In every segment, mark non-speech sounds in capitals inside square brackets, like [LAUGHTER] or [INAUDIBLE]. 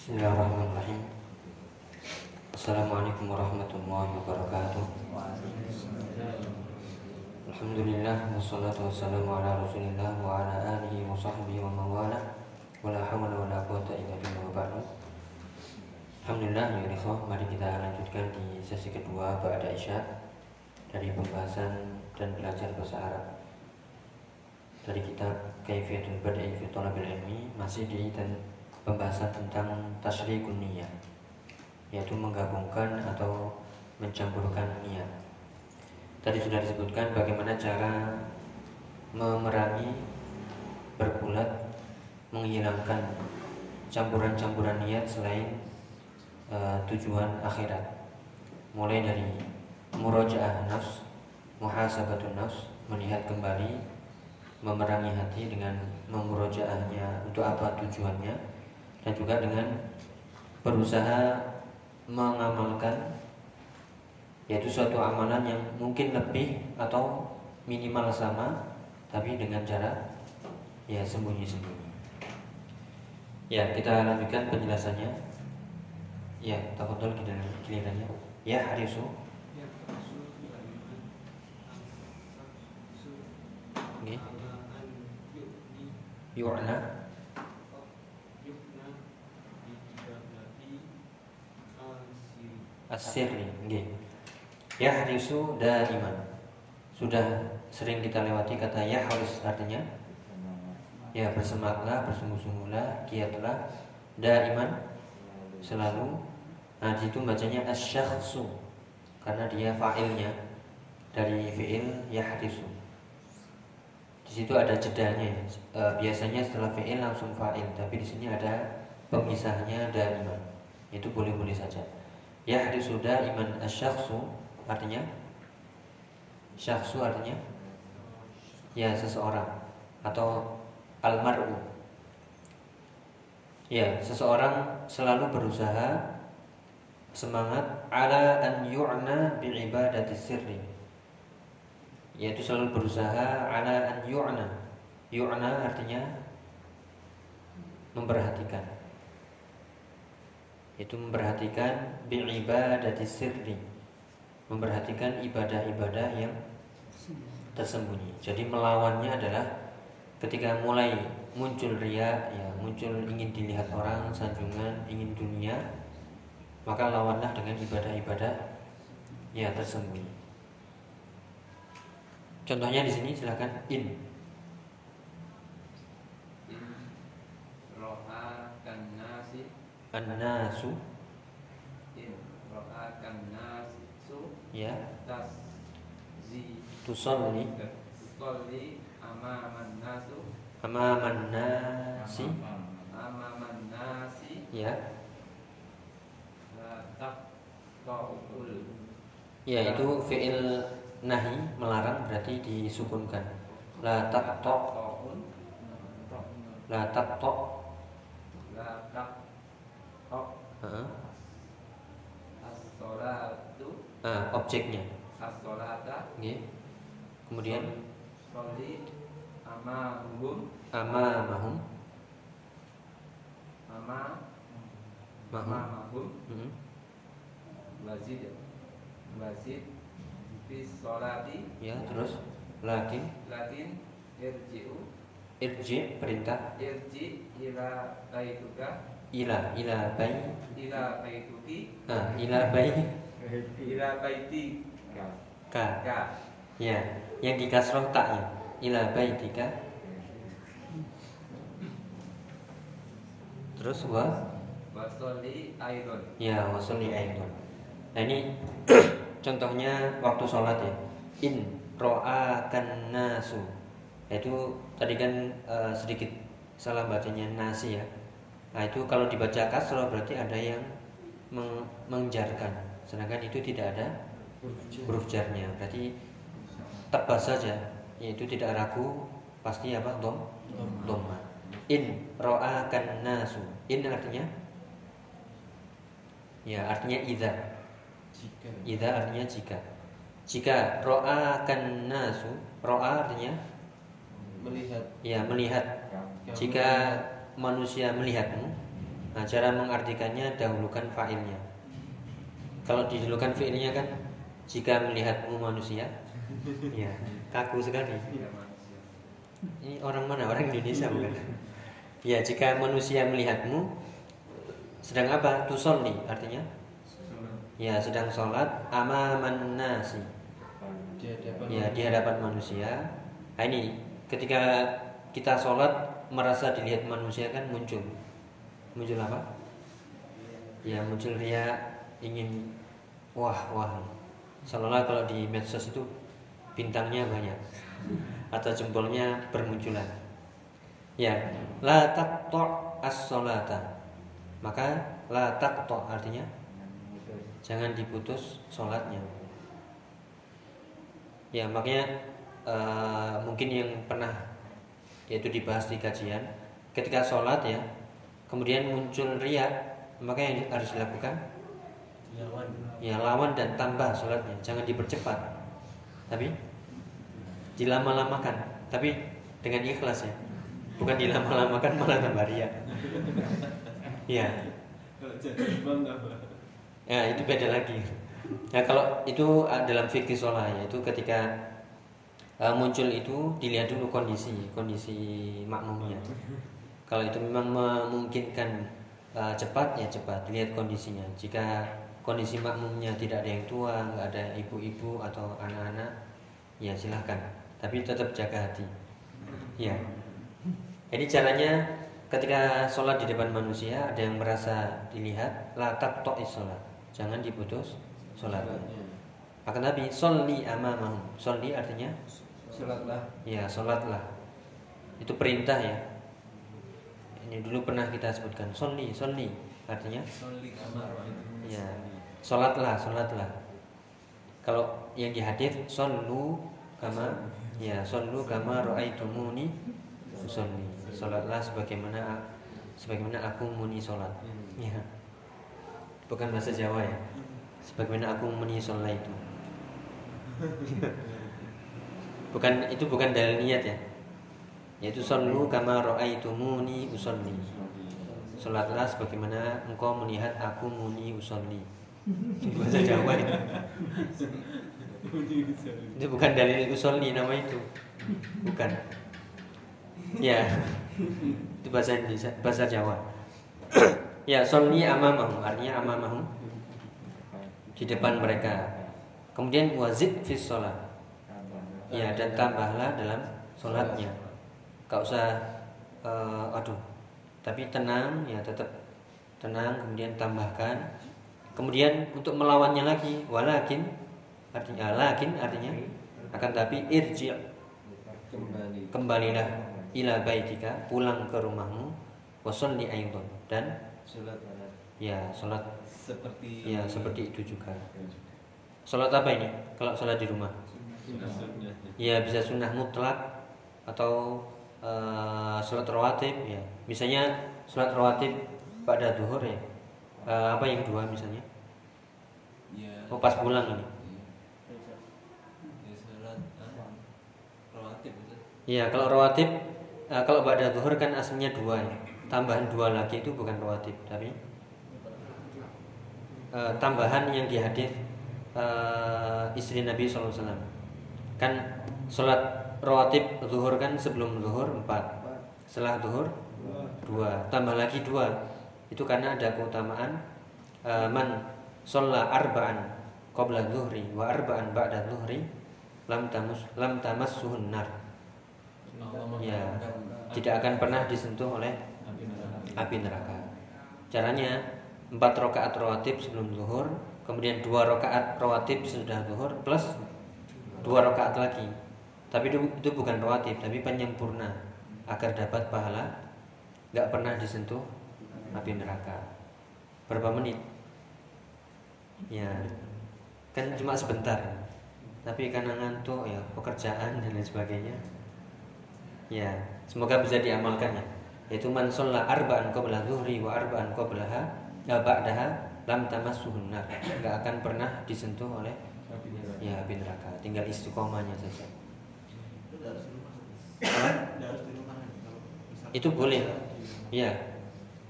Bismillahirrahmanirrahim. Assalamualaikum warahmatullahi wabarakatuh. Alhamdulillah Wassalatu wassalamu ala rasulillah Wa ala alihi wa sahbihi wa mawala Wa la hawla wa la quwata illa billah wa ba'du. Alhamdulillah ya ikhwah Mari kita lanjutkan di sesi kedua Ba'da Isya Dari pembahasan dan belajar bahasa Arab. Dari kitab Kaifiyatul Bada'i fi Talabil Ilmi Masih di pembahasan tentang tasyrikun niyat yaitu menggabungkan atau mencampurkan niat. Tadi sudah disebutkan bagaimana cara memerangi berbulat menghilangkan campuran-campuran niat selain uh, tujuan akhirat. Mulai dari murojaah nafs, muhasabatun nafs, melihat kembali memerangi hati dengan memurojaahnya untuk apa tujuannya dan juga dengan berusaha mengamalkan yaitu suatu amalan yang mungkin lebih atau minimal sama tapi dengan cara ya sembunyi-sembunyi. Ya, kita lanjutkan penjelasannya. Ya, takutol gilirannya. Ya, Harisu. Okay. Yu'na Nggih. Ya harisu daiman. Sudah sering kita lewati kata ya harus artinya ya bersemangatlah, bersungguh-sungguhlah, giatlah daiman selalu. Nah, di situ bacanya asyakhsu karena dia fa'ilnya dari fi'il ya harisu. Di situ ada jedanya. E, biasanya setelah fi'il langsung fa'il, tapi di sini ada pemisahnya daiman. Itu boleh-boleh saja sudah iman asyakhsu artinya? Syakhsu artinya? Ya seseorang. Atau almaru. Ya seseorang selalu berusaha semangat ala an yu'na bi ibadati sirri. Yaitu selalu berusaha ala an yu'na. Yu'na artinya memperhatikan itu memperhatikan bi'ibadati sirri. Memperhatikan ibadah-ibadah yang tersembunyi. Jadi melawannya adalah ketika mulai muncul ria ya muncul ingin dilihat orang sanjungan ingin dunia maka lawanlah dengan ibadah-ibadah ya tersembunyi. Contohnya di sini silakan. In An-nasu. In Ra'akan nasu Ya. Tusalli. Tusalli Amaman nasu Amaman nasi Amaman nasi Ya. Tak Ta'ul Ya itu fi'il nahi melarang berarti disukunkan. La tak La tak La tak As-sholatu ah, objeknya. As-sholata okay. Kemudian? Sholi Amahum. Amamahum. Ama Mahum Amahum hmm. Wazid Wazid Fis sholati. Ya terus? Lakin? Lakin Irji'u. Irji perintah. Irji ila baituka ila ila bayi. Ila baituki ah ila bayi. Ila baiti. Ka. Ka. Ya yang di kasroh taknya ila baitika terus wa? Wasoli aidon. Ya wasoli aidon. Nah ini [CLEARS THROAT] contohnya waktu sholat ya. In roa kan nasu itu tadi kan uh, sedikit salah bacanya nasi ya Nah itu kalau dibaca kasroh berarti ada yang meng menjarkan Sedangkan itu tidak ada huruf jarnya. Berarti tebas saja. Yaitu tidak ragu Pasti apa? Dom Doma. In ro'akan nasu. In artinya? Ya artinya idha Idha artinya jika. Jika ro'akan nasu Ro'a artinya? Melihat. Ya melihat. Jika manusia melihatmu Nah, cara mengartikannya dahulukan fa'ilnya. Kalau didahulukan fi'ilnya kan jika melihatmu manusia, [LAUGHS] ya kaku sekali. Iya. Ini orang mana? Orang Indonesia bukan? Ya, jika manusia melihatmu sedang apa? Tusolli artinya ya sedang sholat amaman nasi. Ya, di hadapan manusia. Nah, ini ketika kita sholat merasa dilihat manusia kan muncul. Muncul apa? Ya, muncul ria ingin wah wah. Seolah kalau di medsos itu bintangnya banyak atau jempolnya bermunculan. Ya, la taqta as-salata. Maka la taqta artinya jangan diputus sholatnya. Ya, makanya eh, mungkin yang pernah yaitu dibahas di kajian, ketika sholat ya, kemudian muncul ria, maka yang harus dilakukan? Lawan. Ya lawan dan tambah sholatnya, jangan dipercepat, tapi dilama-lamakan, tapi dengan ikhlas ya, bukan dilama-lamakan malah tambah ria. Ya, ya itu beda lagi. Nah kalau itu ah, dalam fikih sholat ya, itu ketika ah, muncul itu dilihat dulu kondisi kondisi makmumnya. Kalau itu memang memungkinkan ah, cepat ya cepat lihat kondisinya. Jika kondisi makmumnya tidak ada yang tua, nggak ada ibu-ibu atau anak-anak, ya silahkan. Tapi tetap jaga hati. Ya. Jadi caranya ketika sholat di depan manusia ada yang merasa dilihat latak tok sholat jangan diputus sholat akan tapi sholli amamahum sholli artinya Sholatlah. ya sholatlah. Itu perintah ya. Ini dulu pernah kita sebutkan sholli sholli. Artinya? Soli kamar ya sholatlah sholatlah. Kalau yang di hadis shollu kama ya shollu kama ro'aitumuni usolli. Sholatlah sebagaimana sebagaimana aku muni sholat. Ya bukan bahasa Jawa ya. Sebagaimana aku muni sholat itu [LAUGHS] bukan itu bukan dalil niat ya? Yaitu shollu kama ro'aitumuni usolli Sholatlah sebagaimana engkau melihat aku muni usolli Itu bahasa Jawa itu. Itu bukan dalil usolli nama itu. Bukan. Ya. Itu bahasa Indonesia, bahasa Jawa. Ya sholli amamahum Artinya amamahum Di depan mereka. Kemudian wazid fis sholat Ya dan tambahlah dalam sholatnya. Gak usah eh, Aduh Tapi tenang ya tetap Tenang kemudian tambahkan. Kemudian untuk melawannya lagi Walakin Artinya lakin artinya Akan tapi irji' kembali. Kembalilah ila baitika Pulang ke rumahmu Wasolli aydon Dan sholat pada ya sholat seperti ya seperti itu juga. Sholat apa ini? Kalau sholat di rumah sunnah-sunnah Ya bisa sunnah mutlak atau eh, sholat rawatib ya. Misalnya sholat rawatib pada duhur ya. Eh, apa yang dua misalnya? ya Oh pas pulang ini. ya sholat ah, rawatib itu Iya kalau rawatib eh, kalau pada duhur kan aslinya dua ya. Tambahan dua lagi itu bukan rawatib tapi eh, tambahan yang di hadis eh, istri Nabi SAW kan sholat rawatib zuhur kan sebelum zuhur empat. Setelah zuhur dua. Tambah lagi dua. Itu karena ada keutamaan eh, man sholla arba'an qabla zuhri wa arba'an ba'da zuhri lam tamus lam tamassuhun nar. Allah ya tidak akan pernah disentuh oleh api neraka. api neraka. Caranya empat rakaat rawatib sebelum zuhur kemudian dua rakaat rawatib sesudah zuhur plus dua rakaat lagi. Tapi itu, itu bukan rawatib tapi penyempurna. Agar dapat pahala nggak pernah disentuh api neraka. Berapa menit? Ya kan cuma sebentar. Tapi karena ngantuk ya pekerjaan dan lain sebagainya. Ya semoga bisa diamalkan ya. Yaitu man sholla arba'an qabla zuhri wa arba'an qablaha ya ba'daha lam tamassuhun nar nggak akan pernah disentuh oleh. Ya api neraka tinggal istiqomahnya saja itu boleh ya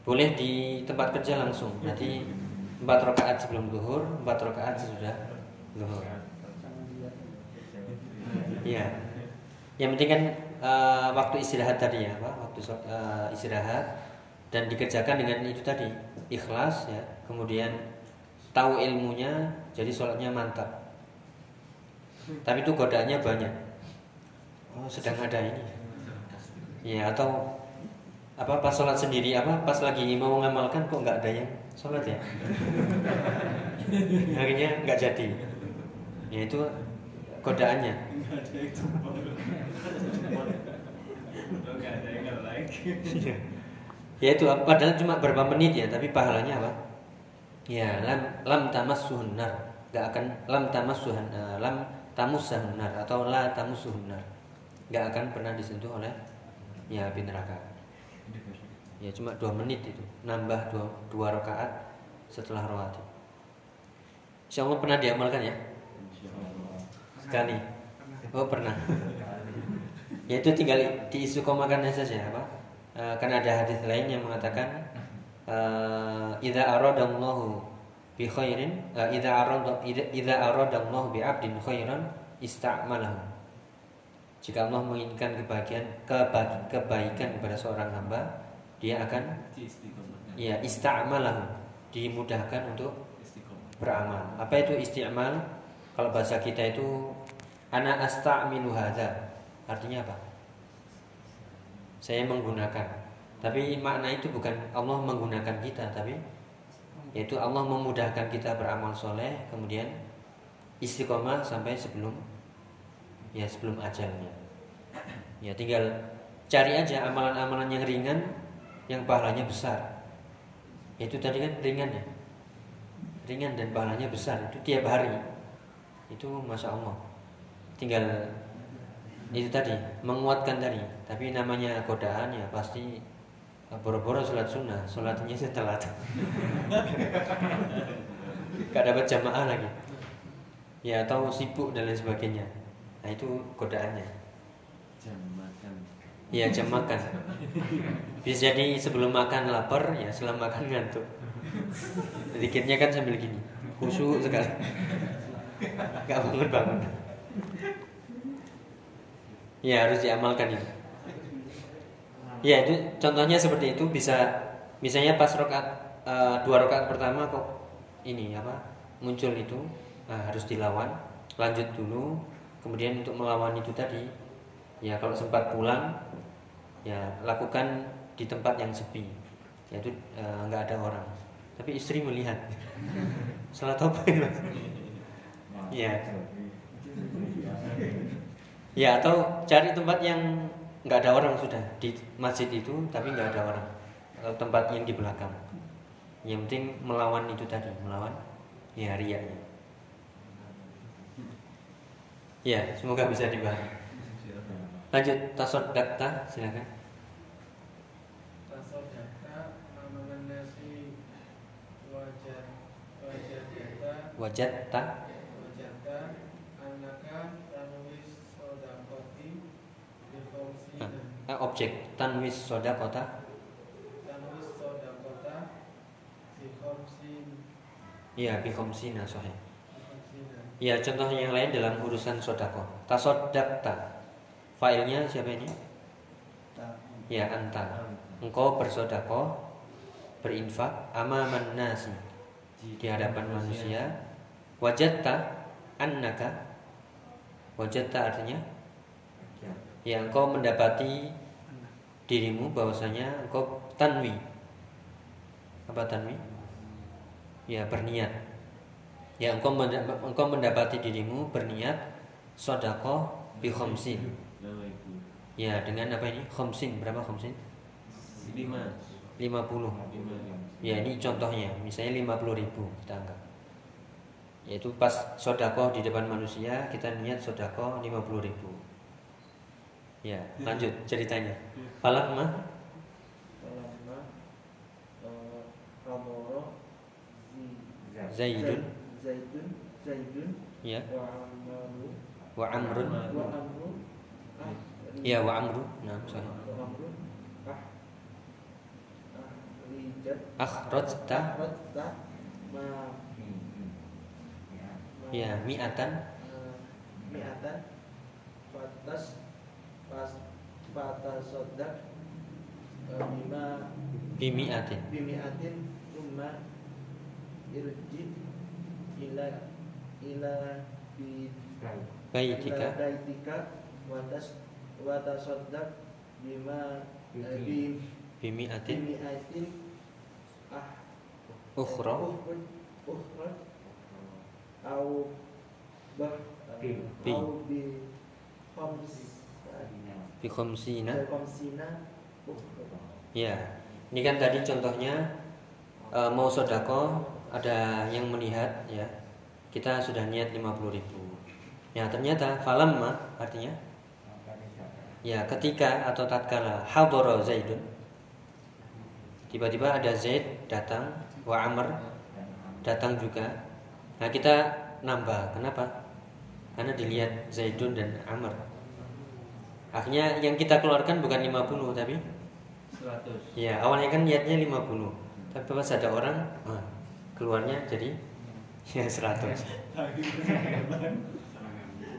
boleh di tempat kerja langsung. Berarti empat rakaat sebelum duhur, empat rakaat sesudah duhur. Iya. Yang penting kan eh, waktu istirahat tadi ya, Pak. Waktu eh, istirahat dan dikerjakan dengan itu tadi ikhlas ya. Kemudian tahu ilmunya, jadi sholatnya mantap. Tapi itu godaannya banyak. Oh, sedang ada ini. Ya atau apa pas sholat sendiri apa pas lagi mau mengamalkan kok nggak ada yang sholat ya? [LAUGHS] Akhirnya nggak jadi. Ya itu godaannya. Ya itu padahal cuma berapa menit ya tapi pahalanya apa? Ya lam lam tamas suhunar nggak akan lam tamas suhan lam tamus suhunar atau la tamus suhunar nggak akan pernah disentuh oleh ya api neraka. Ya cuma dua menit itu. Nambah dua, dua rakaat setelah rawatib Insya Allah pernah diamalkan ya? Sekali. Oh pernah. Ya itu tinggal diisu komakannya saja apa? E, kan ada hadis lain yang mengatakan eh, idza aradallahu bi khairin eh, idza arada idza- aradallahu bi 'abdin khairan ista'malahu jika Allah menginginkan kebahagiaan keba- kebaikan kepada seorang hamba dia akan ya ista'malahu dimudahkan untuk beramal. Apa itu isti'mal? Kalau bahasa kita itu ana asta'milu hadza. Artinya apa? Saya menggunakan. Tapi makna itu bukan Allah menggunakan kita, tapi yaitu Allah memudahkan kita beramal soleh, kemudian istiqomah sampai sebelum ya sebelum ajalnya. Ya tinggal cari aja amalan-amalan yang ringan yang pahalanya besar. Itu tadi kan ringan ya ringan dan pahalanya besar itu tiap hari itu masya Allah tinggal itu tadi menguatkan tadi tapi namanya godaan ya pasti boro-boro sholat sunnah sholatnya setelah gak dapat jamaah lagi. Ya atau sibuk dan lain sebagainya. Nah itu godaannya. Ya jam makan bisa jadi sebelum makan lapar ya setelah makan ngantuk. Dikitnya kan sambil gini. Khusyuk sekali. Gak bangun-bangun. Ya harus diamalkan itu Ya itu contohnya seperti itu. Bisa Misalnya pas rokat eh, Dua rokat pertama kok Ini apa Muncul itu nah, Harus dilawan Lanjut dulu Kemudian untuk melawan itu tadi. Ya kalau sempat pulang Ya lakukan di tempat yang sepi. Yaitu eh, nggak ada orang. Tapi istri melihat. [LAUGHS] Salah Mas? ya ya atau cari tempat yang nggak ada orang sudah di masjid itu tapi nggak ada orang. Atau tempat yang di belakang. Yang penting melawan itu tadi melawan ya riaknya ya semoga bisa dibahas. Lanjut tasod dakta silakan amalan nasi wajah wajadata wajat ta wajata anaka tanwis sodakoti bikomsina eh, objek tanwis soda kota tanwis sodakota bikomsin Iya, bikomsina bikomsina Iya, contoh yang lain dalam urusan sodako. Tasodakta. Failnya siapa ini? Ya, anta. Engkau bersodako, berinfak, amaman nasi di hadapan manusia. Wajatta annaka. Wajatta artinya ya engkau mendapati dirimu bahwasanya engkau tanwi. Apa tanwi? Ya, berniat. Ya engkau engkau mendapati dirimu berniat sodako bi khomsin. Ya dengan apa ini? Khomsin berapa khomsin? lima 50 lima Ya ini contohnya Misalnya 50 ribu kita anggap Yaitu pas sodako di depan manusia Kita niat sodako 50 ribu Ya lanjut ceritanya. Falak mah Falamma eh, Hamoro Zi- Zaidun. Zaidun Zaidun Ya wa Amru. Wa amrun wa Amru ah, Ya wa amru. Nah sorry. Wa Amru ah akhrajta. Akhrajta ma ya mi'atan. eh, mi'atan. Fatas pas fatasodak eh, bima bimi'atin. bimi'atin thumma irji ila ila bi baitika. baitika watas watasodak bima eh, bi bimi'atin. bimi'atin ah ukhra. ukhra au bah au bi khams bi khamsina ya ini kan tadi contohnya e, mau sodako ada yang melihat ya. Kita sudah niat 50.000 ribu. Ya ternyata falamma artinya? Ya ketika atau tatkala hadara zaidun tiba-tiba ada zaid datang wa amr datang juga. Nah kita nambah. Kenapa? Karena dilihat zaidun dan amr akhirnya yang kita keluarkan bukan 50 tapi? 100 ya awalnya kan niatnya 50 tapi pas ada orang ah, keluarnya jadi ya 100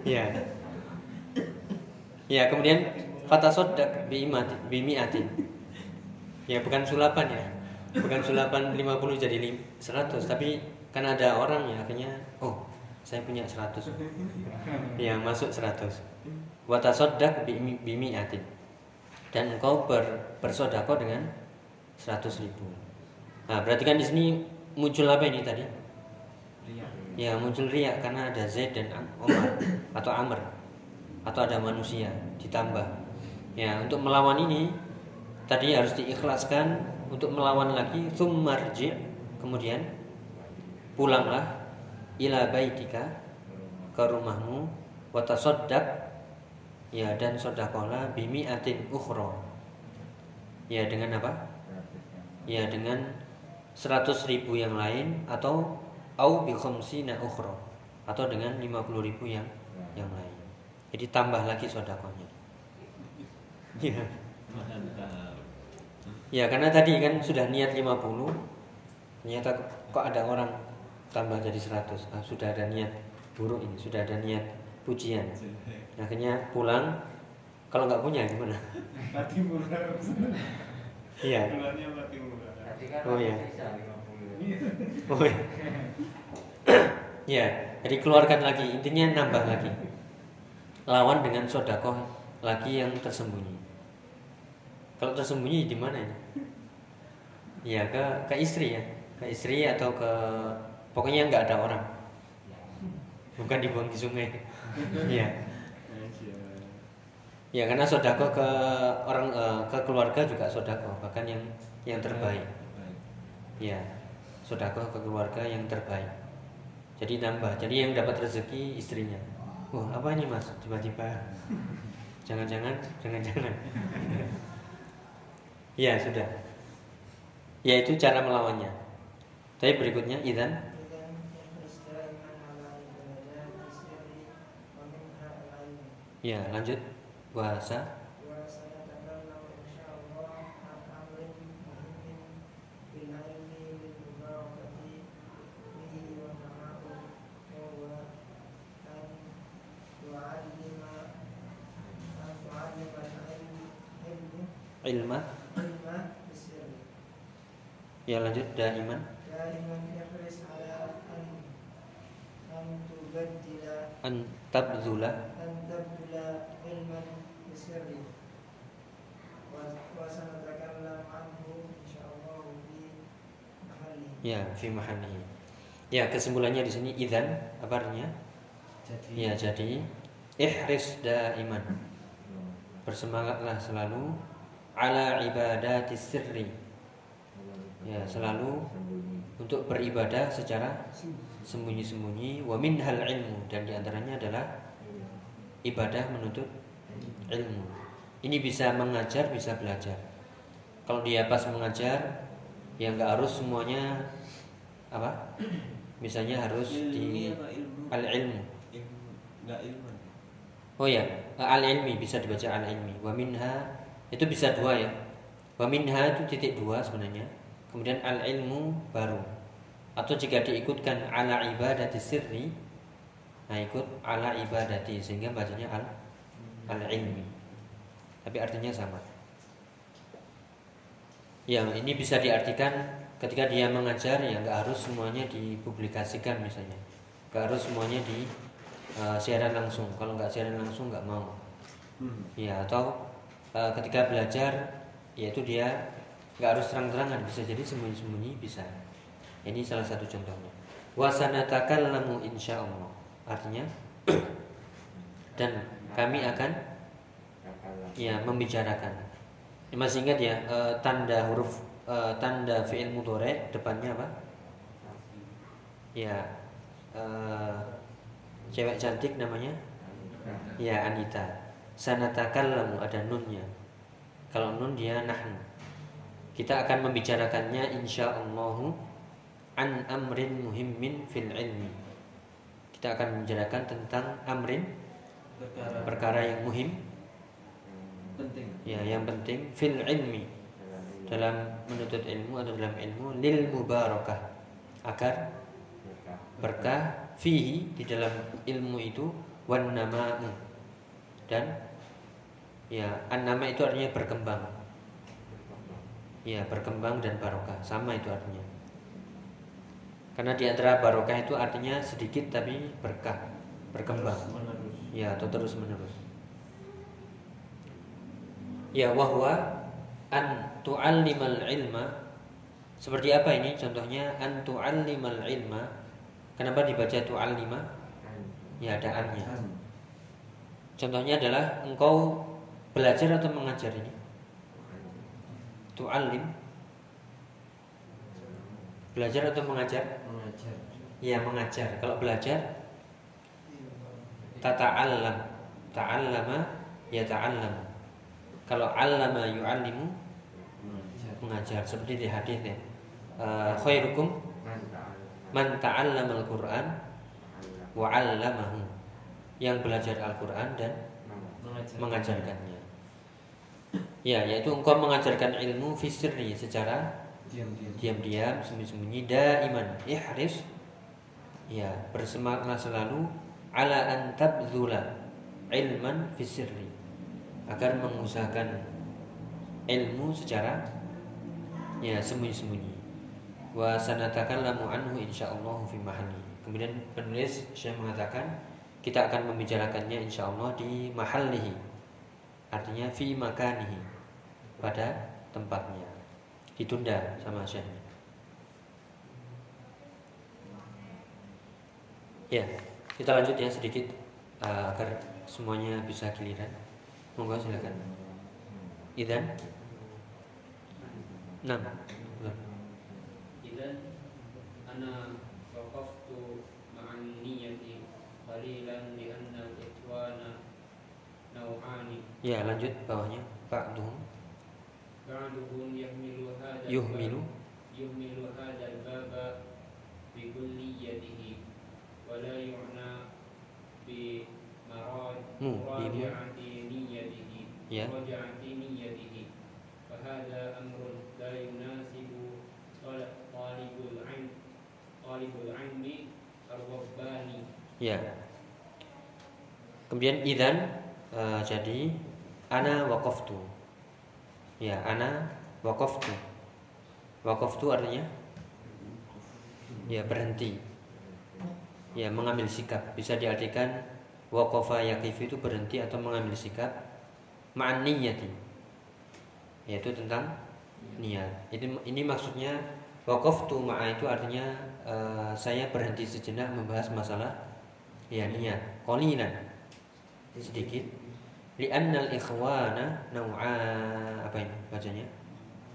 ya ya kemudian fatasodak biimati bimiatin ya bukan sulapan ya. Bukan sulapan 50 jadi lim- 100 tapi kan ada orang ya akhirnya oh saya punya 100 ya masuk 100 watasodak bimiatin dan engkau ber, bersodako dengan 100 ribu. Nah berarti kan di sini muncul apa ini tadi? Ya muncul riak karena ada Zaid dan Omar [COUGHS] atau Amr atau ada manusia ditambah. Ya untuk melawan ini tadi harus diikhlaskan untuk melawan lagi. Tsummarji kemudian pulanglah ila baitika ke rumahmu. Watasoddaq ya dan sodakola bimi atin ukhro ya dengan apa ya dengan 100 ribu yang lain atau au bi khamsina ukhra atau dengan 50 ribu yang yang lain. Jadi tambah lagi sodakonya. Ya. ya karena tadi kan sudah niat 50 ternyata kok ada orang tambah jadi 100 ah, sudah ada niat buruk ini sudah ada niat pujian akhirnya pulang kalau nggak punya gimana mati murah iya bulannya mati murah kan Oh, iya. 50. Oh iya. ya, jadi keluarkan lagi intinya nambah lagi. Lawan dengan sodakoh lagi yang tersembunyi. Kalau tersembunyi di mana ini? Ya ke ke istri ya, ke istri atau ke pokoknya nggak ada orang. Bukan dibuang di sungai. Iya. Ya karena sodako ke orang eh, ke keluarga juga sodako bahkan yang yang terbaik. Ya, sodako ke keluarga yang terbaik. Jadi nambah. Jadi yang dapat rezeki istrinya. Wah apa ini mas? Tiba-tiba. Jangan-jangan, jangan-jangan. ya sudah. Ya itu cara melawannya. Tapi berikutnya Idan. Ya lanjut bahasa. Ilma. Ya lanjut daiman. An tabzula. Ya, fi mahanihi. Ya, kesimpulannya di sini idan apa artinya? Ya, jadi ihris daiman. Bersemangatlah selalu ala ibadati sirri. Ya, selalu untuk beribadah secara sembunyi-sembunyi wa minhal ilmu dan di antaranya adalah ibadah menuntut ilmu. Ini bisa mengajar, bisa belajar. Kalau dia pas mengajar, ya nggak harus semuanya apa? Misalnya harus di al ilmu. Enggak ilmu. Oh ya, al ilmi bisa dibaca al ilmi. Wa minha itu bisa dua ya. Wa minha itu titik dua sebenarnya. kemudian al ilmu baru atau jika diikutkan ala ibadati sirri nah ikut ala ibadati sehingga bacanya al al ilmi tapi artinya sama yang ini bisa diartikan ketika dia mengajar ya nggak harus semuanya dipublikasikan misalnya. Nggak harus semuanya di uh, siaran langsung. Kalau nggak siaran langsung nggak mau. Hmm. ya atau uh, ketika belajar yaitu dia nggak harus terang-terangan bisa jadi sembunyi-sembunyi bisa. Ini salah satu contohnya. Wasanatakallamu insya Allah. Artinya [CLEARS THROAT] dan kami akan ya membicarakan Ini masih ingat ya uh, tanda huruf uh, tanda fiil mudhari depannya apa? Ya uh, cewek cantik namanya? Ya Anita. Sanatakallamu ada nunnya. Kalau nun dia nahnu. Kita akan membicarakannya insya Allah an amrin muhimmin fil ilmi. Kita akan membicarakan tentang amrin perkara yang muhim penting. ya yang penting fil ilmi. Dalam menuntut ilmu atau dalam ilmu lil mubarakah. Agar berkah fihi di dalam ilmu itu wan nama'u. Dan ya an nama itu artinya berkembang. Ya berkembang dan barokah. Sama itu artinya. Karena di antara barokah itu artinya sedikit tapi berkah berkembang. Terus menerus. ya atau terus menerus ya wahwa an tu'allimal ilma. Seperti apa ini contohnya? An tu'allimal ilma. Kenapa dibaca tu'allima? Ya ada annya. An. contohnya adalah engkau belajar atau mengajar ini? Tu'allim. Belajar atau mengajar? Mengajar. ya mengajar. Kalau belajar? Tata'allam. Ta'allama ya ta'allam kalau allama yu'allimu Mengajar. seperti di hadis ya Eh, khairukum man ta'allama al-Qur'an wa 'allamahu yang belajar Al-Qur'an dan Mengajar. mengajarkannya ya yaitu engkau mengajarkan ilmu fisri secara Diam-diam. sembunyi-sembunyi daiman ihris ya bersemangatlah selalu ala an tabdzula ilman fisirri agar mengusahakan ilmu secara ya sembunyi-sembunyi. Wa sanatakallamu anhu insyaallah fi mahalli kemudian penulis Syekh mengatakan kita akan membicarakannya insyaallah di mahallihi. Artinya fi makanihi pada tempatnya. Ditunda sama Syekh. Ya, kita lanjut ya sedikit uh, agar semuanya bisa giliran monggo silakan. Idan enam. Idan ana waqaftu ma'an niyati qalilan li anna al-itwana nau'ani. Ya lanjut bawahnya. Ba'duhum ba'duhum yahmilu hadha yuhmilu yuhmilu. hadha al-baba bi kulliyatihi wa la yu'na bi بمو. مراجعة نيته Ya. مراجعة نيته فهذا أمر لا يناسب طل- طالب العلم طالب العلم الرباني Ya. Kemudian idan uh, jadi ana waqaftu. Ya, ana waqaftu. Waqaftu artinya ya berhenti. Ya, mengambil sikap. Bisa diartikan waqafa yaqifu itu berhenti atau mengambil sikap ma'an niyyati. Yaitu tentang niat. Ini ini maksudnya waqaftu ma'a itu artinya eh, saya berhenti sejenak membahas masalah ya niat. Qalilan. Sedikit. Li'anna al-ikhwana naw'a. Apa ini bacanya?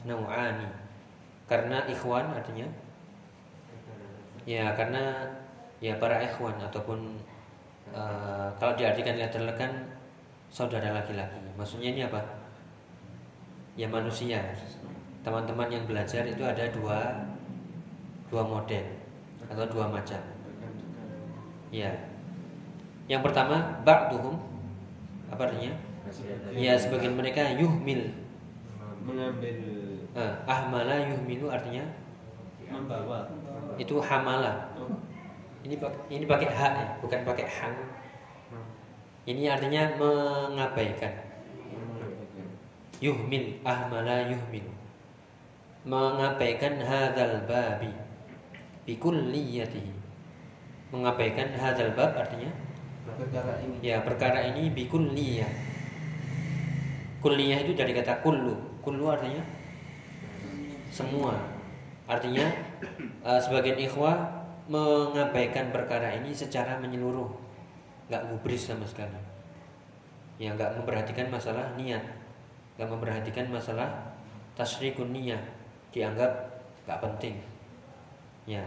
Naw'ani. Karena ikhwan artinya? Ya karena ya para ikhwan ataupun eh, kalau diartikan literal kan saudara laki-laki. Maksudnya ini apa? Ya manusia. Teman-teman yang belajar itu ada dua dua model atau dua macam. Ya yang pertama ba'duhum. Apa artinya? Ya sebagian mereka yuhmil. Mengambil. Eh, ahmala yuhmilu artinya? Membawa. itu hamala. Ini ini pakai hak ya, bukan pakai hang. Ini artinya mengabaikan. Yuhmil ahmala yuhmil. Mengabaikan hadzal babi bikulliyatihi. Mengabaikan hadzal bab artinya Perkara ini. ya perkara ini bikulliyah. Kulliyah itu dari kata kullu. Kullu artinya semua. Artinya eh, sebagian ikhwah mengabaikan perkara ini secara menyeluruh, nggak gubris sama sekali. Ya nggak memperhatikan masalah niat, nggak memperhatikan masalah tasrikun niyah, dianggap nggak penting. Ya,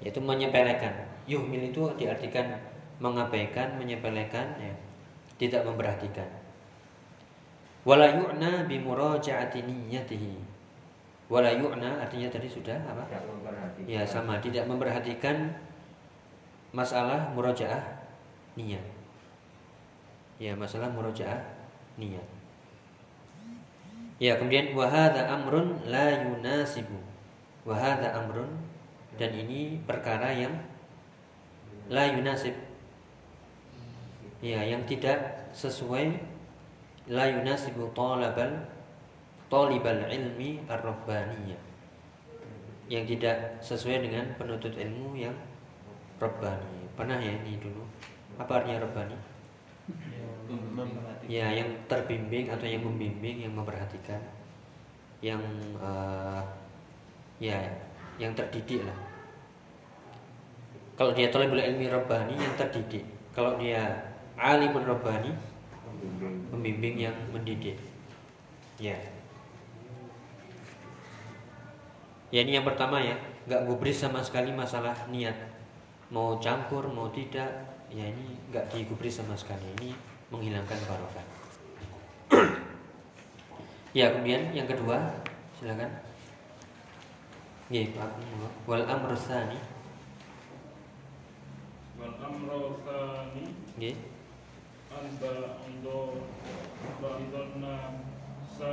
yaitu menyepelekan. Yuhmil itu diartikan mengabaikan, menyepelekan, ya, tidak memperhatikan. Wala yu'na bi muraja'ati niyyatihi. Wala yu'na artinya tadi sudah apa? Ya sama, tidak memperhatikan masalah murojaah niat. Ya masalah murojaah niat. Ya kemudian wahada amrun la yunasibu. Wahada amrun dan ini perkara yang la yunasib. Ya yang tidak sesuai la yunasibu talabal talibal ilmi ar-rabbaniyah yang tidak sesuai dengan penuntut ilmu yang Rabbani. Pernah ya ini dulu. Apa artinya? Memperhatikan. Ya, yang terbimbing atau yang membimbing, yang memperhatikan, yang eh, ya, yang terdidik lah. Kalau dia tolibul ilmi Rabbani yang terdidik. Kalau dia alimun Rabbani, pembimbing yang mendidik. Ya. Ya ini yang pertama ya, nggak gubris sama sekali masalah niat. Mau campur, mau tidak, ya ini nggak digubris sama sekali. Ini menghilangkan barokah. [CLEARS THROAT] ya kemudian yang kedua, silakan. Ya, Pak. Wal amru tsani. wal amru tsani Nggih. anda undo ba'dhanna sa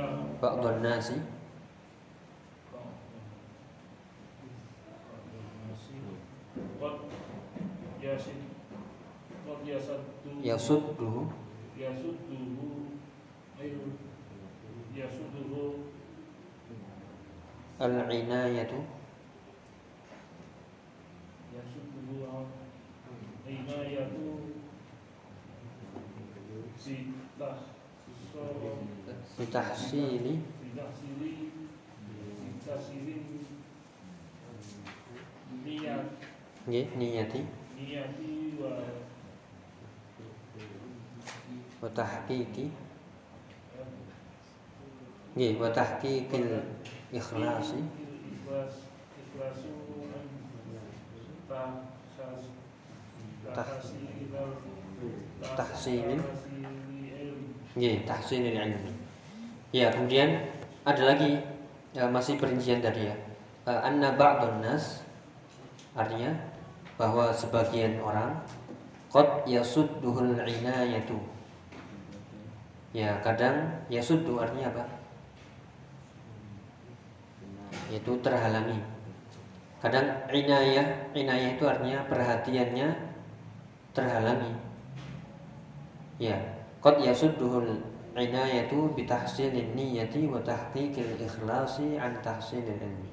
Qad yasid Qad yasaddu yasudduhu Yasudduhu Ayo. Yasudduhu al-inayatu Yasudduhu Inayatu Sitah So. Bitahsili Ditahsili Niat. Nggih niyati Niyati wa wa tahqiqi nggih wa tahqiqil ikhlasi. Ikhlas Ikhlasu Tahsilin. Nggih ilmi ya kemudian ada lagi ya, masih perincian tadi ya. Eh, anna ba'dun nas artinya bahwa sebagian orang qad yasudduhul inayatu. Ya kadang yasuddu artinya apa? Yaitu terhalangi. Kadang inayah inayah itu artinya perhatiannya terhalangi. Ya qad yasudduhul inayatu bitahsilin niyati wa tahqiqil ikhlasi an tahsilil ilmi.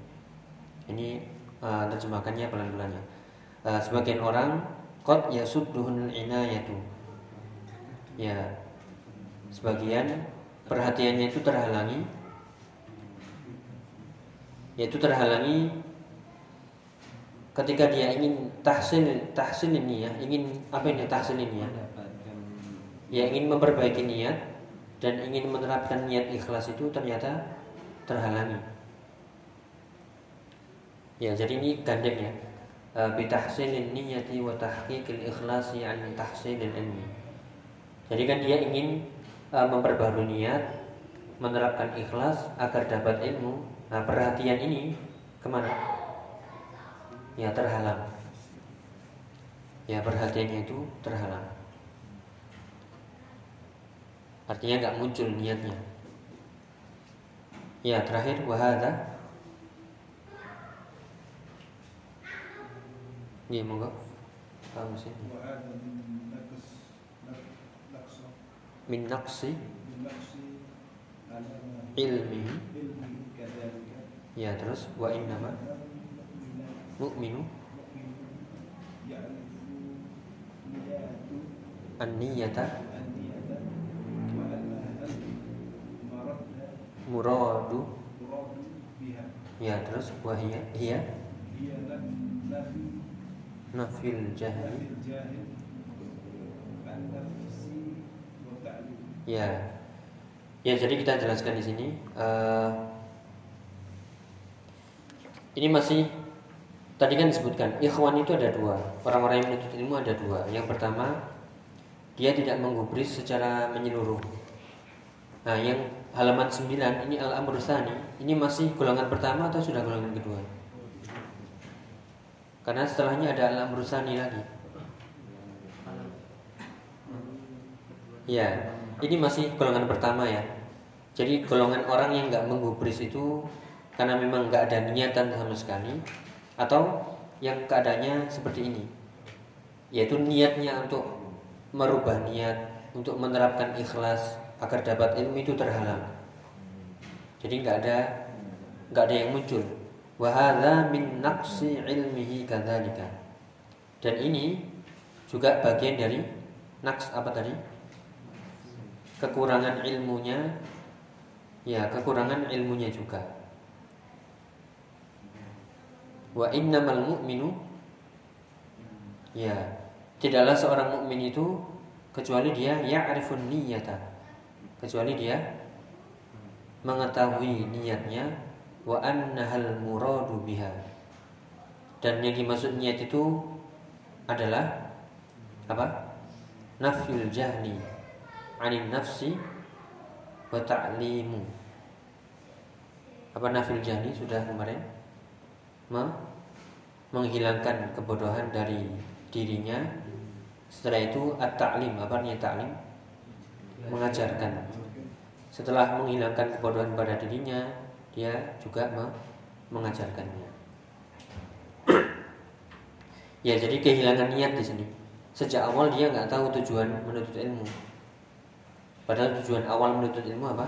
Ini uh, terjemahkannya pelan-pelan ya Uh, sebagian orang qad yasudduhul inayatu. Ya sebagian perhatiannya itu terhalangi yaitu terhalangi ketika dia ingin tahsil tahsil ini ya ingin apa ini tahsil ini ya? Ya ingin memperbaiki niat dan ingin menerapkan niat ikhlas itu ternyata terhalangi. Ya jadi ini gandeng ya. Eh, bitahsilin niyati wa tahqiqil ikhlasi an tahsilil ilmi. Jadi kan dia ingin eh, memperbarui niat menerapkan ikhlas agar dapat ilmu. Nah perhatian ini ke mana? Ya terhalang. Ya perhatiannya itu terhalang. Artinya nggak muncul niatnya. Ya, terakhir wahada. Iya, monggo. Kamu sih. Min naqsi. Ilmi. Ya terus wa innama mu'minu. An-niyata. Muradu. Ya terus wahia hiya, hiya nafil jahli. Ya. Ya jadi kita jelaskan di sini uh, ini masih tadi kan disebutkan ikhwan itu ada dua orang-orang yang menuntut ilmu ada dua. Yang pertama dia tidak menggubris secara menyeluruh. Nah yang halaman 9 ini al amrusani ini masih golongan pertama atau sudah golongan kedua? Karena setelahnya ada al-amr tsani lagi. Ya, ini masih golongan pertama ya. Jadi golongan orang yang nggak menggubris itu karena memang nggak ada niatan sama sekali, atau yang keadaannya seperti ini, yaitu niatnya untuk merubah niat, untuk menerapkan ikhlas agar dapat ilmu itu terhalang. Jadi nggak ada nggak ada yang muncul. Wahada min naqsi ilmihi kadzalika. Dan ini juga bagian dari naqs apa tadi? kekurangan ilmunya. Ya kekurangan ilmunya juga. Wa innamal mu'minu. Ya tidaklah seorang mukmin itu kecuali dia ya'rifun niyyata kecuali dia mengetahui niatnya wa annahal muradu biha. Dan yang dimaksud niat itu adalah apa? Nafyul jahli anin nafsi wa ta'limu. Apa nafil jahli sudah kemarin. Me- menghilangkan kebodohan dari dirinya. Setelah itu at-ta'lim. Apa artinya ta'lim? Mengajarkan. Setelah menghilangkan kebodohan pada dirinya dia juga me- mengajarkannya ya jadi kehilangan niat di sini sejak awal dia nggak tahu tujuan menuntut ilmu Padahal tujuan awal menuntut ilmu apa?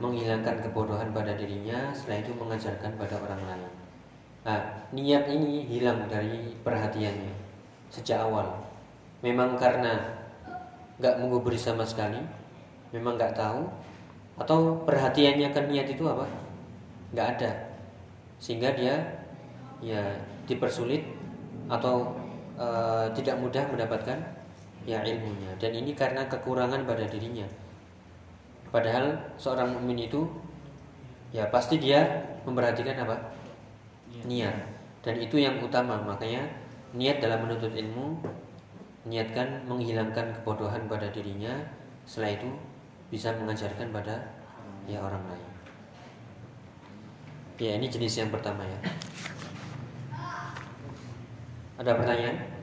Menghilangkan kebodohan pada dirinya, setelah itu mengajarkan pada orang lain. Nah, niat ini hilang dari perhatiannya sejak awal. Memang karena nggak menggubris sama sekali, memang nggak tahu, atau perhatiannya ke niat itu apa? Nggak ada, sehingga dia ya dipersulit atau eh, tidak mudah mendapatkan ya ilmunya. Dan ini karena kekurangan pada dirinya. Padahal seorang mukmin itu ya pasti dia memperhatikan apa? Niat. Dan itu yang utama. Makanya niat dalam menuntut ilmu niatkan menghilangkan kebodohan pada dirinya. Setelah itu bisa mengajarkan pada ya orang lain ya ini jenis yang pertama ya ada pertanyaan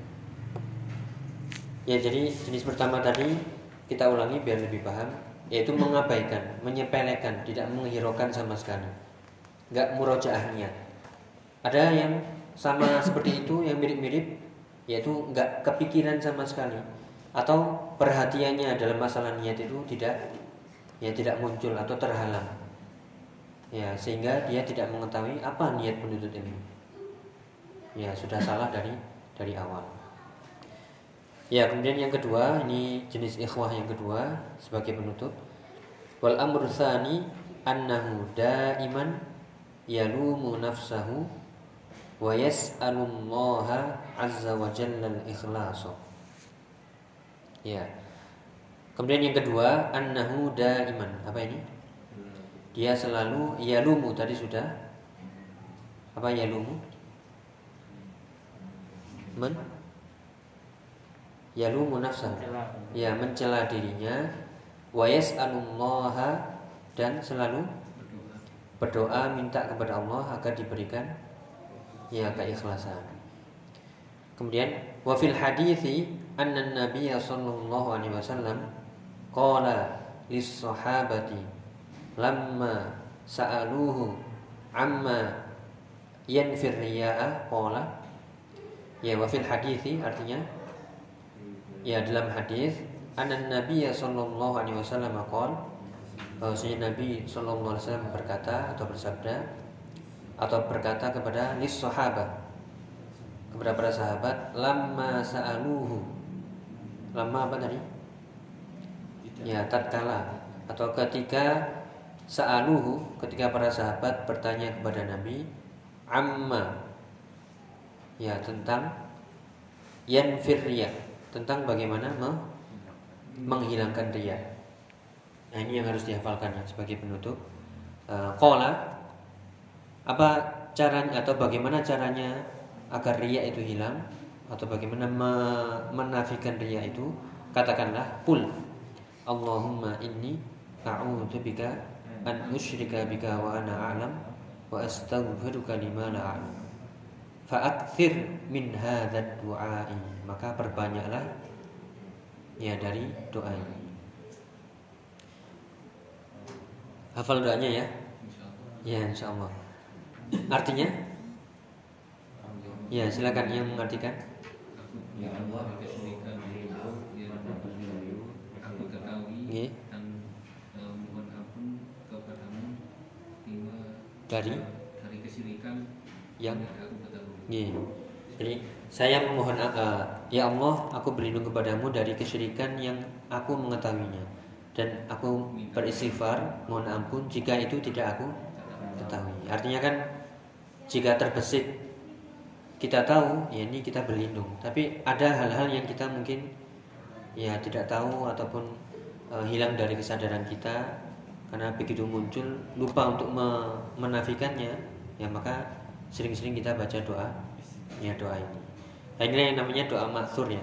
Ya jadi jenis pertama tadi kita ulangi biar lebih paham yaitu mengabaikan, menyepelekan, tidak menghiraukan sama sekali. Enggak murojaah niat. Ada yang sama seperti itu yang mirip-mirip yaitu enggak kepikiran sama sekali atau perhatiannya dalam masalah niat itu tidak ya tidak muncul atau terhalang. Ya, sehingga dia tidak mengetahui apa niat penuntut ilmu. Ya, sudah salah dari dari awal. Ya, kemudian yang kedua, ini jenis ikhwah yang kedua sebagai penutup. Wal amru tsani annahu daiman yalumu nafsahu wa yas'alullaha azza wa jalla al-ikhlasa. Ya. Kemudian yang kedua, annahu daiman. Apa ini? Dia selalu yalumu tadi sudah. Apa yalumu? Men yalumu nafsahu ya mencela dirinya wa yas'alullaha dan selalu berdoa minta kepada Allah agar diberikan ya keikhlasan. Kemudian wa fil hadithi anna Nabi sallallahu alaihi wasallam qala lis sahabati lamma sa'aluhu amma yanfir riya'a qala ya wa fil hadithi artinya ya dalam hadis anan Nabi sallallahu alaihi wasallam qol bahwasanya Nabi sallallahu alaihi wasallam berkata atau bersabda atau berkata kepada lis sahabat kepada para sahabat lama sa'aluhu lama apa tadi? Ya tatkala atau ketika sa'aluhu ketika para sahabat bertanya kepada Nabi amma? Ya tentang yanfir riya. Tentang bagaimana me- menghilangkan riya. Nah ini yang harus dihafalkan ya sebagai penutup. Eh, Qala apa caranya atau bagaimana caranya agar riya itu hilang atau bagaimana me- menafikan riya itu? Katakanlah pul Allahumma inni a'udzubika an usyrika bika wa ana a'lam wa astaghfiruka lima la a'lam. Fa'akthir min hadzal du'a'i. Maka perbanyaklah ya dari doa ini. Hafal doanya ya? Ya insyaallah. Artinya? Ya silakan. Yang mengartikan Ya Allah, kesyirikan diriku yang aku ketahui dan eh, mohon ampun kepadamu lima Dari? dari kesyirikan yang aku ketahui. Jadi saya memohon uh, ya Allah, aku berlindung kepadamu dari kesyirikan yang aku mengetahuinya. Dan aku beristighfar mohon ampun jika itu tidak aku ketahui. Artinya kan jika terbesit kita tahu ya ini kita berlindung, tapi ada hal-hal yang kita mungkin ya tidak tahu ataupun uh, hilang dari kesadaran kita. Karena begitu muncul lupa untuk me- menafikannya ya maka sering-sering kita baca doa ya doa ini. Nah, inilah yang namanya doa maksur ya.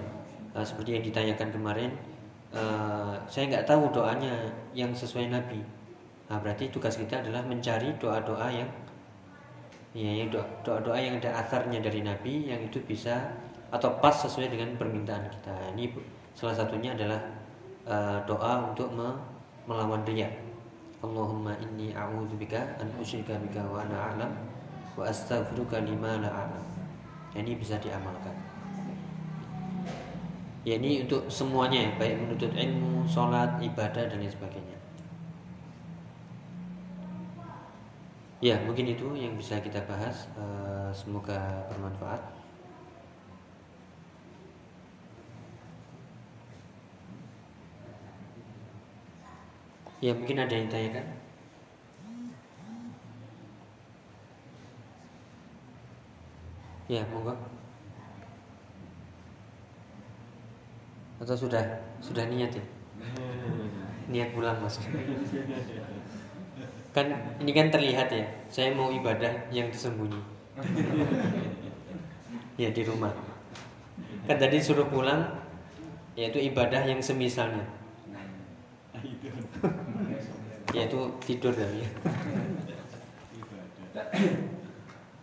Eh, seperti yang ditanyakan kemarin eh, saya nggak tahu doanya yang sesuai Nabi. Nah, berarti tugas kita adalah mencari doa-doa yang ya doa- doa-doa yang ada asarnya dari Nabi yang itu bisa atau pas sesuai dengan permintaan kita ini salah satunya adalah eh, doa untuk me- melawan riya Allahumma inni a'udzubika an usyrika bika wa ana a'lam wa astaghfiruka lima la a'lam. Ini bisa diamalkan. Ya ini untuk semuanya ya, baik menuntut ilmu, sholat, ibadah dan lain sebagainya. Ya mungkin itu yang bisa kita bahas. Eh, semoga bermanfaat. Ya mungkin ada yang tanyakan. Ya monggo. Atau sudah sudah niat ya? [LAUGHS] Niat pulang mas. [LAUGHS] Kan ini kan terlihat ya. Saya mau ibadah yang tersembunyi. [LAUGHS] ya di rumah. Kan tadi suruh pulang, yaitu ibadah yang semisalnya. [LAUGHS] yaitu tidur dan ya.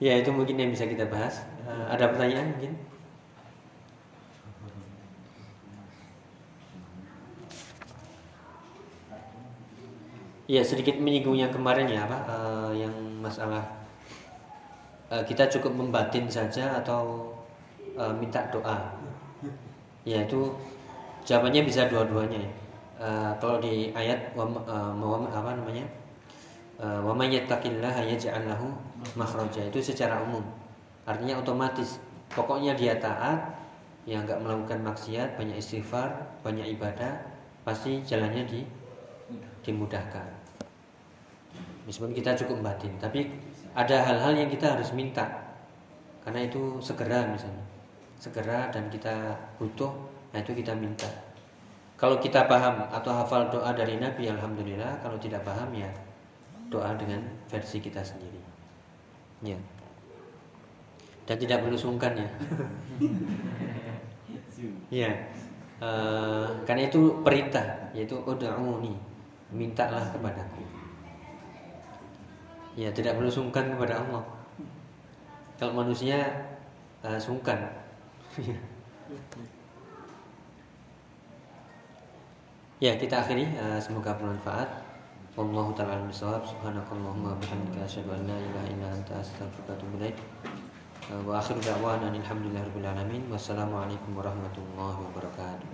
Ya itu mungkin yang bisa kita bahas. Eh, ada pertanyaan mungkin? Ya sedikit menyinggung yang kemarin ya apa eh, yang masalah eh, kita cukup membatin saja atau eh, minta doa. Ya itu jawabannya bisa dua-duanya ya. Eh, kalau di ayat wa- apa namanya? Eh, wa may yattaqillaha itu secara umum. Artinya otomatis. Pokoknya dia taat, yang nggak melakukan maksiat, banyak istighfar, banyak ibadah, pasti jalannya di dimudahkan. Meskipun kita cukup batin, tapi ada hal-hal yang kita harus minta. Karena itu segera misalnya. Segera dan kita butuh, nah itu kita minta. Kalau kita paham atau hafal doa dari Nabi, alhamdulillah. Kalau tidak paham ya doa dengan versi kita sendiri. Ya. Dan tidak perlu sungkan ya. [LAUGHS] ya. Eh, karena itu perintah, yaitu ud'uni, mintalah kepadaku. Ya, tidak perlu sungkan kepada Allah. Kalau manusia eh, sungkan. [LAUGHS] ya, kita akhiri. Eh, semoga bermanfaat. Wallahu taala alam bisawab. Subhanakallahumma bihamdika asyhadu an la ilaha illa anta atubu ilaik. Wa akhiru da'wana alhamdulillahirabbil alamin. Wassalamualaikum warahmatullahi wabarakatuh.